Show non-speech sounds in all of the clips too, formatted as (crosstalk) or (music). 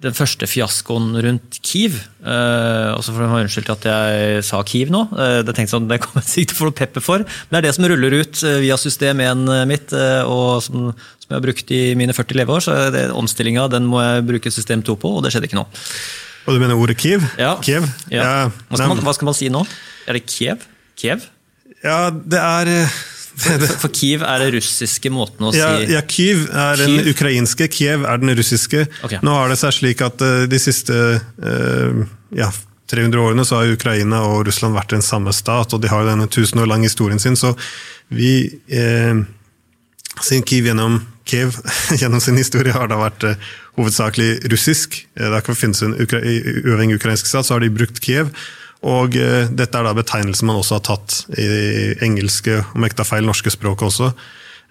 den første fiaskoen rundt Kiev. Uh, og så får jeg unnskyldt at jeg sa Kiev nå. Uh, det tenkte sånn, det kommer jeg sikkert til å få noe pepper for. Men det er det som ruller ut uh, via system 1 mitt, og som, som, jeg har brukt i mine 40 leveår. Så omstillinga den må jeg bruke system 2 på, og det skjedde ikke nå. Og du mener ordet Kiev? Ja. Kiev? ja. ja. Hva, skal man, hva, skal man, si nå? Er det Kiev? Kiev? Ja, det er (laughs) for, for, Kiev er det russiske måten å si Ja, ja Kyiv er den ukrainske, Kiev er den russiske. Okay. Nå har det seg slik at uh, de siste uh, ja, 300 årene så har Ukraina og Russland vært en samme stat, og de har denne tusen år lang historien sin. Så vi uh, sin Kiev gjennom Kiev (laughs) gjennom sin historie har da vært uh, hovedsakelig russisk. Eh, det har ikke finnes en ukra uavhengig ukrainsk stat, så har de brukt Kiev. Og eh, dette er da betegnelsen man også har tatt i engelske, om ikke er feil, norske språk også.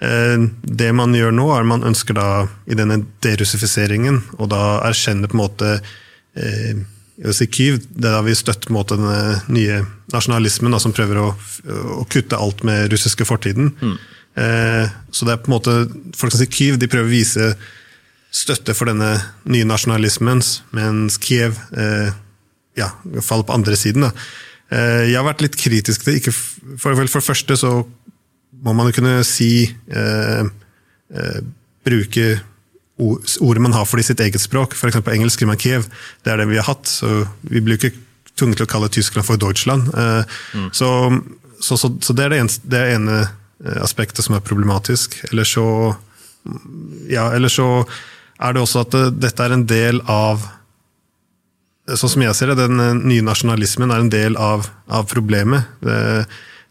Eh, det man gjør nå, er man ønsker da i denne derussifiseringen og da erkjenne på en måte eh, si Kyiv, det er da vi støtter på en måte den nye nasjonalismen da, som prøver å, å, kutte alt med russiske fortiden. Mm. så det er på en måte, Folk som sier Kyiv, de prøver å vise støtte for denne nye nasjonalismen, mens Kiev eh, ja, falle på andre siden. Da. Eh, jeg har vært litt kritisk til ikke for, for det første så må man jo kunne si eh, eh, Bruke ordet man har for det i sitt eget språk. F.eks. på engelsk skriver man Kiev. Det er det vi har hatt. så Vi blir ikke tvunget til å kalle Tyskland for Deutschland. Eh, mm. så, så, så, så, det er det, ene, det ene eh, aspektet som er problematisk. Eller så, ja, eller så er det også at det, dette er en del av sånn som jeg ser det, den eh, nye nasjonalismen er en del av, av problemet. Det,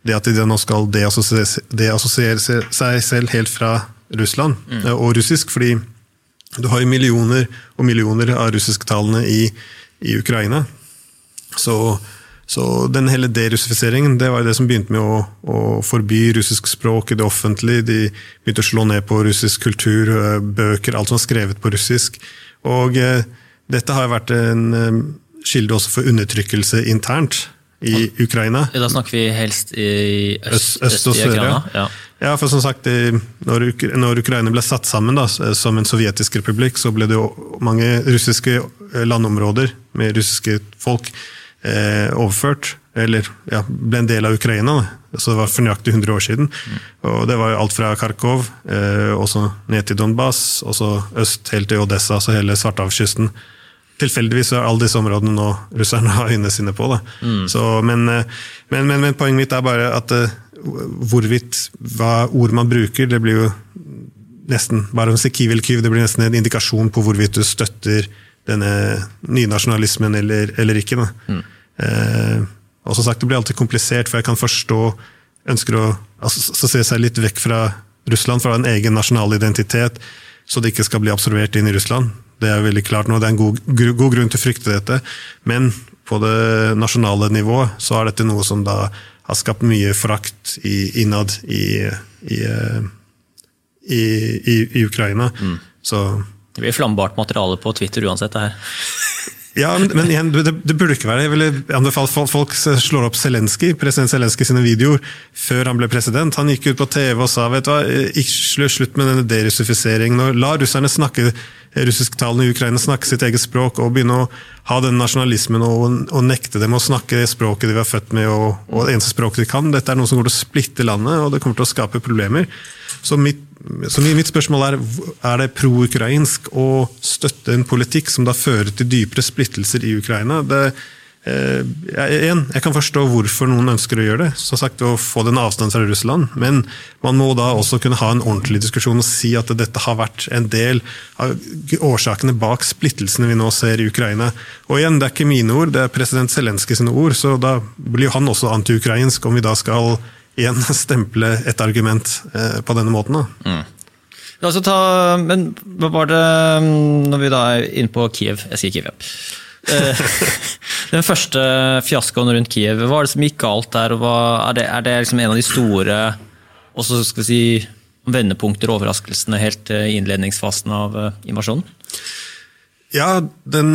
det, at de nå skal deassosiere seg selv helt fra Russland mm. Eh, og russisk. fordi du har jo millioner og millioner av russisktalende i, i Ukraina. Så, så den hele derussifiseringen det var det som begynte med å, å, forby russisk språk i det offentlige. De begynte å slå ned på russisk kultur, eh, bøker, alt som var skrevet på russisk. Og eh, dette har vært en eh, kilde også for undertrykkelse internt i Ukraina. Da snakker vi helst i øst, øst, øst og sør. Ja. ja. for som sagt, når, når, Ukraina ble satt sammen da, som en sovjetisk republikk, så ble det jo mange russiske eh, landområder med russiske folk eh, overført. Eller ja, ble en del av Ukraina. Da. Så det var for nøyaktig 100 år siden. Mm. Og Det var jo alt fra Kharkov eh, også ned til Donbas, og så øst helt til Odessa, så hele Svartehavskysten tilfeldigvis er alle disse områdene nå russerne (laughs) har øynene sine på. Mm. Så, men, eh, men, men, men, poenget mitt er bare at uh, hvorvidt hva ord man bruker, det blir jo nesten bare om si kivilkyv, det blir nesten en indikasjon på hvorvidt du støtter denne nynasjonalismen eller, eller ikke. Mm. Uh, og som sagt, Det blir alltid komplisert, for jeg kan forstå ønsker å altså, se seg litt vekk fra Russland, fra en egen nasjonal identitet, så det ikke skal bli absorbert inn i Russland. Det er veldig klart nå, det er en god, god grunn til å frykte dette. Men på det nasjonale nivået så er dette noe som da har skapt mye forakt innad i, i, eh, i, i Ukraina. Mm. Så Det blir flammbart materiale på Twitter uansett, det her. Ja, men, igjen, det, det, burde ikke være det. Jeg ville anbefale folk, slår opp Zelenskyj, president Zelenskyj sine videoer før han ble president. Han gikk ut på TV og sa vet du hva, ikke slutt med denne derussifiseringen. La russerne snakke russisktalende i Ukraina snakke sitt eget språk og begynne å ha den nasjonalismen og, og nekte dem å snakke det språket de var født med og, og det eneste språket de kan. Dette er noe som kommer til å splitte landet, og det kommer til å skape problemer. Så mitt, så mitt spørsmål er er det pro-ukrainsk å støtte en politikk som da fører til dypere splittelser i Ukraina. Det, igjen, jeg kan forstå hvorfor noen ønsker å gjøre det, som sagt, å få den avstanden fra Russland. Men man må da også kunne ha en ordentlig diskusjon og si at dette har vært en del av årsakene bak splittelsene vi nå ser i Ukraina. Og igjen, det er ikke mine ord, det er president Zelenskyj sine ord, så da blir han også anti-ukrainsk, om vi da skal igjen (laughs) stemple et argument eh, på denne måten. da. Mm. Ta, men hva var det mm, når vi da er inne på Kiev? Jeg sier Kiev, ja. Eh, (laughs) den første fiaskoen rundt Kiev, hva er det som gikk galt der? Er det, er det liksom en av de store også skal vi si, vendepunkter og overraskelsene helt i innledningsfasen av eh, invasjonen? Ja, den,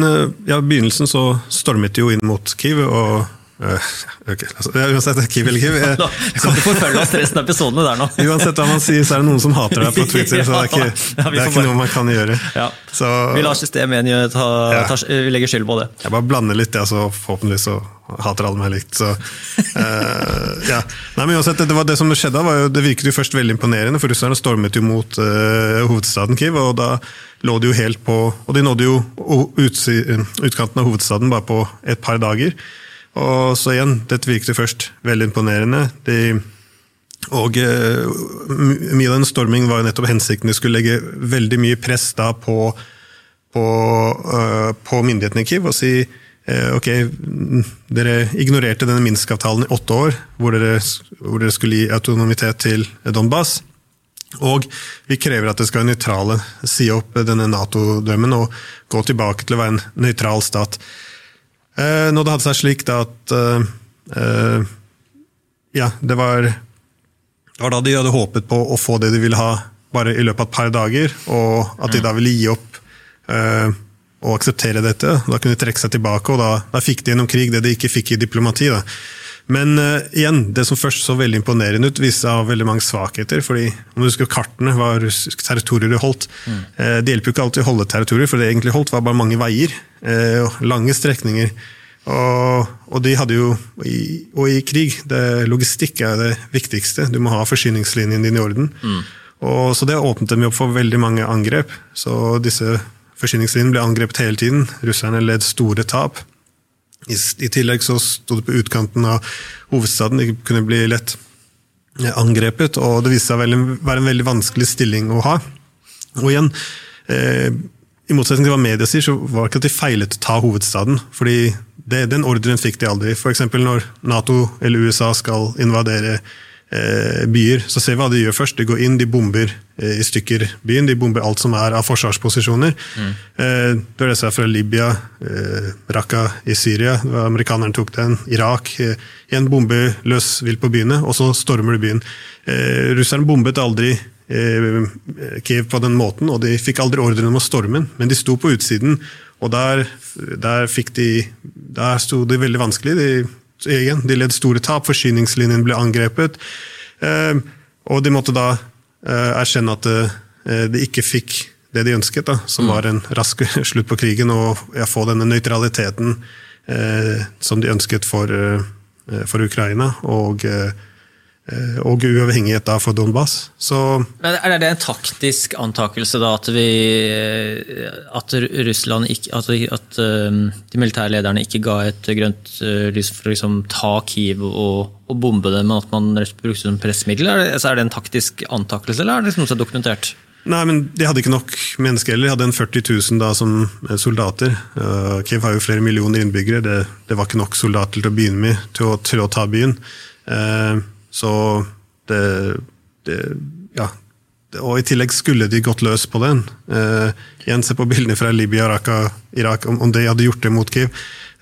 ja, begynnelsen så stormet de jo inn mot Kiev, og Uh, okay. altså, uansett, Kiv eller Kiv Du kan ikke forfølge oss resten av episodene der nå. (laughs) uansett hva man sier, så er det noen som hater deg på Twitter, så det er ikke, (laughs) ja, det er ikke noe man kan gjøre. Ja. Så, vi lar systemet ta, ta, vi legger skyld på det. Jeg bare blander litt, ja, så forhåpentligvis så hater alle meg likt. Så, uh, ja. Nei, men uansett, det, var det som skjedde, var jo, det virket jo først veldig imponerende, for russerne stormet jo mot uh, hovedstaden Kiev. og da lå de jo helt på Og de nådde jo utkanten av hovedstaden bare på et par dager. Og så igjen, dette virket først veldig imponerende. De, og uh, mye av den stormingen var jo nettopp hensikten. De skulle legge veldig mye press da på, på, uh, på myndighetene i Kiev og si uh, ok, dere ignorerte denne Minsk-avtalen i åtte år, hvor dere, hvor dere skulle gi autonomitet til Donbas. Og vi krever at det skal være nøytrale, si opp denne Nato-drømmen og gå tilbake til å være en nøytral stat. Eh, når det hadde seg slik da at eh, eh, Ja, det var, det var da de hadde håpet på å få det de ville ha bare i løpet av et par dager, og at de da ville gi opp eh, og akseptere dette. Da kunne de trekke seg tilbake, og da, da fikk de gjennom krig det de ikke fikk i diplomati. da. Men uh, igjen, det som først så veldig imponerende ut, viste seg å ha veldig mange svakheter. fordi om du husker Kartene var territorier det holdt. Mm. Uh, det hjelper jo ikke alltid å holde territorier, for det egentlig holdt var bare mange veier. Uh, lange strekninger. Og, og, de hadde jo, i, og i krig, det, logistikk er det viktigste. Du må ha forsyningslinjen din i orden. Mm. Og, så det åpnet dem opp for veldig mange angrep. Så disse forsyningslinjene ble angrepet hele tiden. Russerne led store tap. I, I, tillegg så sto det på utkanten av hovedstaden, de kunne bli lett angrepet. og Det viste seg å være en veldig vanskelig stilling å ha. Og igjen, eh, i motsetning til hva media sier, så var det ikke at de feilet å ta hovedstaden. fordi det, Den ordren fikk de aldri. F.eks. når Nato eller USA skal invadere Eh, byer, så ser vi hva de gjør først. De går inn, de bomber eh, i stykker byen. De bomber alt som er av forsvarsposisjoner. Mm. Det var det som er fra Libya, Raqqa i Syria. Amerikanerne tok den. Irak. En bombe løs vilt på byene, og så stormer de byen. Russerne bombet aldri Kiev på den måten, og de fikk aldri ordren om å storme den, men de sto på utsiden, og der, der, de, der sto det veldig vanskelig. De igjen, de led store tap, forsyningslinjen ble angrepet. Eh, og de måtte da eh, erkjenne at eh, de ikke fikk det de ønsket, da, som mm. var en rask (laughs) slutt på krigen, og få denne nøytraliteten som de ønsket for, for Ukraina. og Eh, og uavhengighet da for Donbas. Så er det en taktisk antakelse da at, vi, eh, at Russland ikke, at, at eh, de militære lederne ikke ga et grønt lys for å liksom, ta Kiev og, og, bombe det, men at man brukte det som pressmiddel? Er det, altså er det en taktisk antakelse, eller er det noe som er dokumentert? Nei, men De hadde ikke nok mennesker heller. De hadde en 40 000 da, som soldater. Uh, Kiev har jo flere millioner innbyggere. Det, det, var ikke nok soldater til å begynne med til å, til å ta byen. Uh, så det, det Ja. Og i tillegg skulle de gått løs på den. Eh, igjen, se på bildene fra Libya, og Irak. Om, om de hadde gjort det mot Kiev,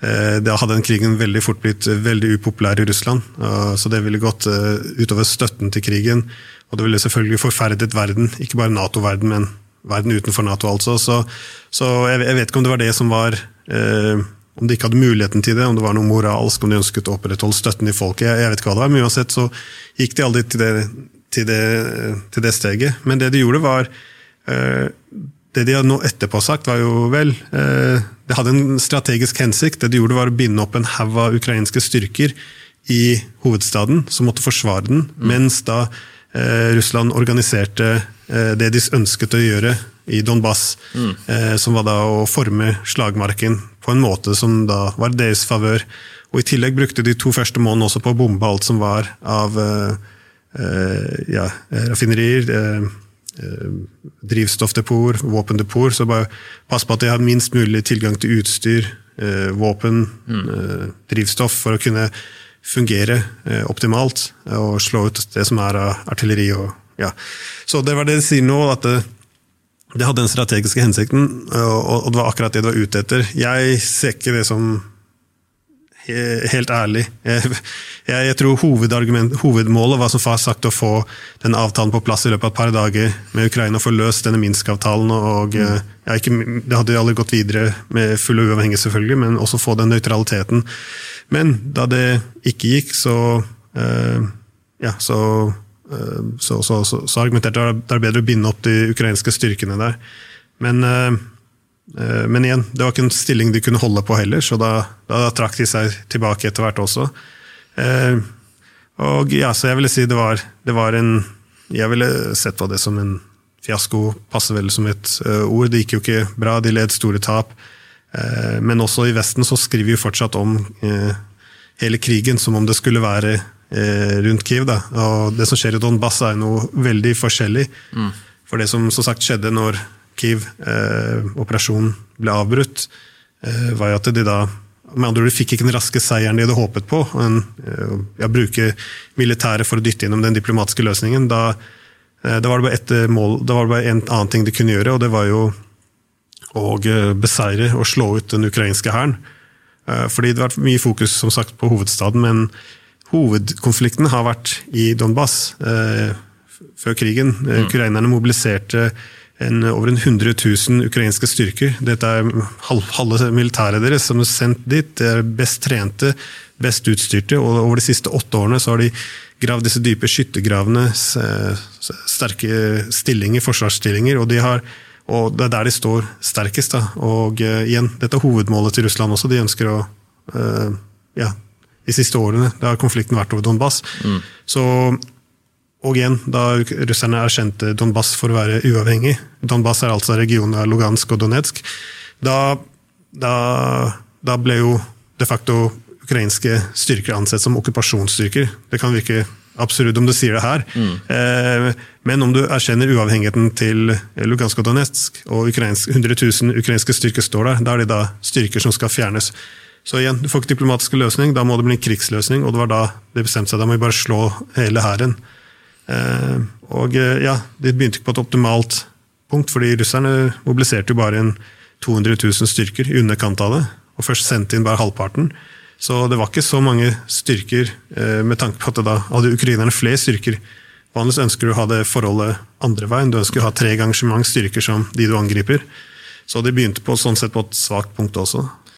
eh, da hadde den krigen veldig fort blitt veldig upopulær i Russland. Uh, så det ville gått eh, utover støtten til krigen. Og det ville selvfølgelig forferdet verden, ikke bare Nato-verden, men verden utenfor Nato, altså. Så, så jeg, jeg, vet ikke om det var det som var uh, om de ikke hadde muligheten til det, om det var noe moralsk, om de ønsket å opprettholde støtten i folket. Jeg, jeg vet ikke hva det var, men uansett så gikk de aldri til det, til det, til det steget. Men det de gjorde, var øh, Det de hadde nå etterpå sagt, var jo vel øh, Det hadde en strategisk hensikt. Det de gjorde, var å binde opp en haug av ukrainske styrker i hovedstaden, som måtte forsvare den, mm. mens da øh, Russland organiserte det de ønsket å gjøre i Donbas, mm. som var da å forme slagmarken på en måte som da var deres favør. Og I tillegg brukte de to første månedene også på å bombe alt som var av eh, ja, raffinerier. eh, drivstoffdepot, våpendepot. Så bare pass på at de har minst mulig tilgang til utstyr, våpen, mm. drivstoff, for å kunne fungere optimalt og slå ut det som er av artilleri. Og, ja. Så det var det de sier nå, at det, det hadde den strategiske hensikten, og det var akkurat det du var ute etter. Jeg ser ikke det som helt ærlig. Jeg, jeg, tror hovedmålet var som far sagt å få den avtalen på plass i løpet av et par dager med Ukraina, få løst denne Minsk-avtalen. og mm. ja, ikke, Det hadde jo aldri gått videre med full uavhengighet, selvfølgelig, men også få den nøytraliteten. Men da det ikke gikk, så uh, ja, så, uh, så, så, så argumenterte jeg at det er bedre å binde opp de ukrainske styrkene der. Men uh, Eh, men igjen, det var ikke en stilling de kunne holde på heller, så da, da trakk de seg tilbake etter hvert også. Eh, og ja, Så jeg ville si det var, det var en Jeg ville sett på det som en fiasko, passer vel som et uh, ord. Det gikk jo ikke bra, de led store tap. Uh, men også i Vesten så skriver vi fortsatt om hele krigen som om det skulle være rundt Kiev. Da. Og det som skjer i Donbass er noe veldig forskjellig. Mm. For det som som sagt skjedde når Kiev-operasjonen eh, ble avbrutt, eh, var jo at de da med andre ord, de fikk ikke den raske seieren de hadde håpet på. En, eh, ja, bruke militæret for å dytte gjennom den diplomatiske løsningen. Da, da var det bare ett mål, da var det bare en annen ting de kunne gjøre, og det var jo å beseire og slå ut den ukrainske hæren. Fordi det har vært mye fokus som sagt, på hovedstaden, men hovedkonflikten har vært i Donbas før krigen. Mm. Ukrainerne mobiliserte en, over 100 000 ukrainske styrker. Dette er halve militæret deres som er sendt dit. Det er best trente, best utstyrte. og Over de siste åtte årene så har de gravd disse dype skyttergravene, sterke stillinger, forsvarsstillinger. og, de har, og Det er der de står sterkest. Da. Og uh, igjen, Dette er hovedmålet til Russland også. De ønsker å uh, ja, De siste årene da har konflikten vært over Donbass. Mm. Så og igjen, da russerne erkjente Donbass for å være uavhengig, Donbass er altså regionen av Lugansk og Donetsk, da, da, da, ble jo de facto ukrainske styrker ansett som okkupasjonsstyrker. Det kan virke absurd om du sier det her, mm. eh, men om du erkjenner uavhengigheten til Lugansk og Donetsk, og ukrainsk, 100 000 ukrainske styrker står der, da er det da styrker som skal fjernes. Så igjen, du får ikke diplomatisk løsning, da må det bli en krigsløsning, og det var da det bestemte seg. Da må vi bare slå hele hæren. Eh, og eh, ja, det begynte ikke på et optimalt punkt, fordi russerne mobiliserte jo bare en 200 000 styrker i underkant av det, og først sendte inn bare halvparten. Så det var ikke så mange styrker, eh, med tanke på at da hadde ukrainerne flere styrker. Vanligvis ønsker du å ha det forholdet andre veien, du ønsker å ha tre ganger så mange styrker som de du angriper. Så det begynte på, sånn sett på et svakt punkt også.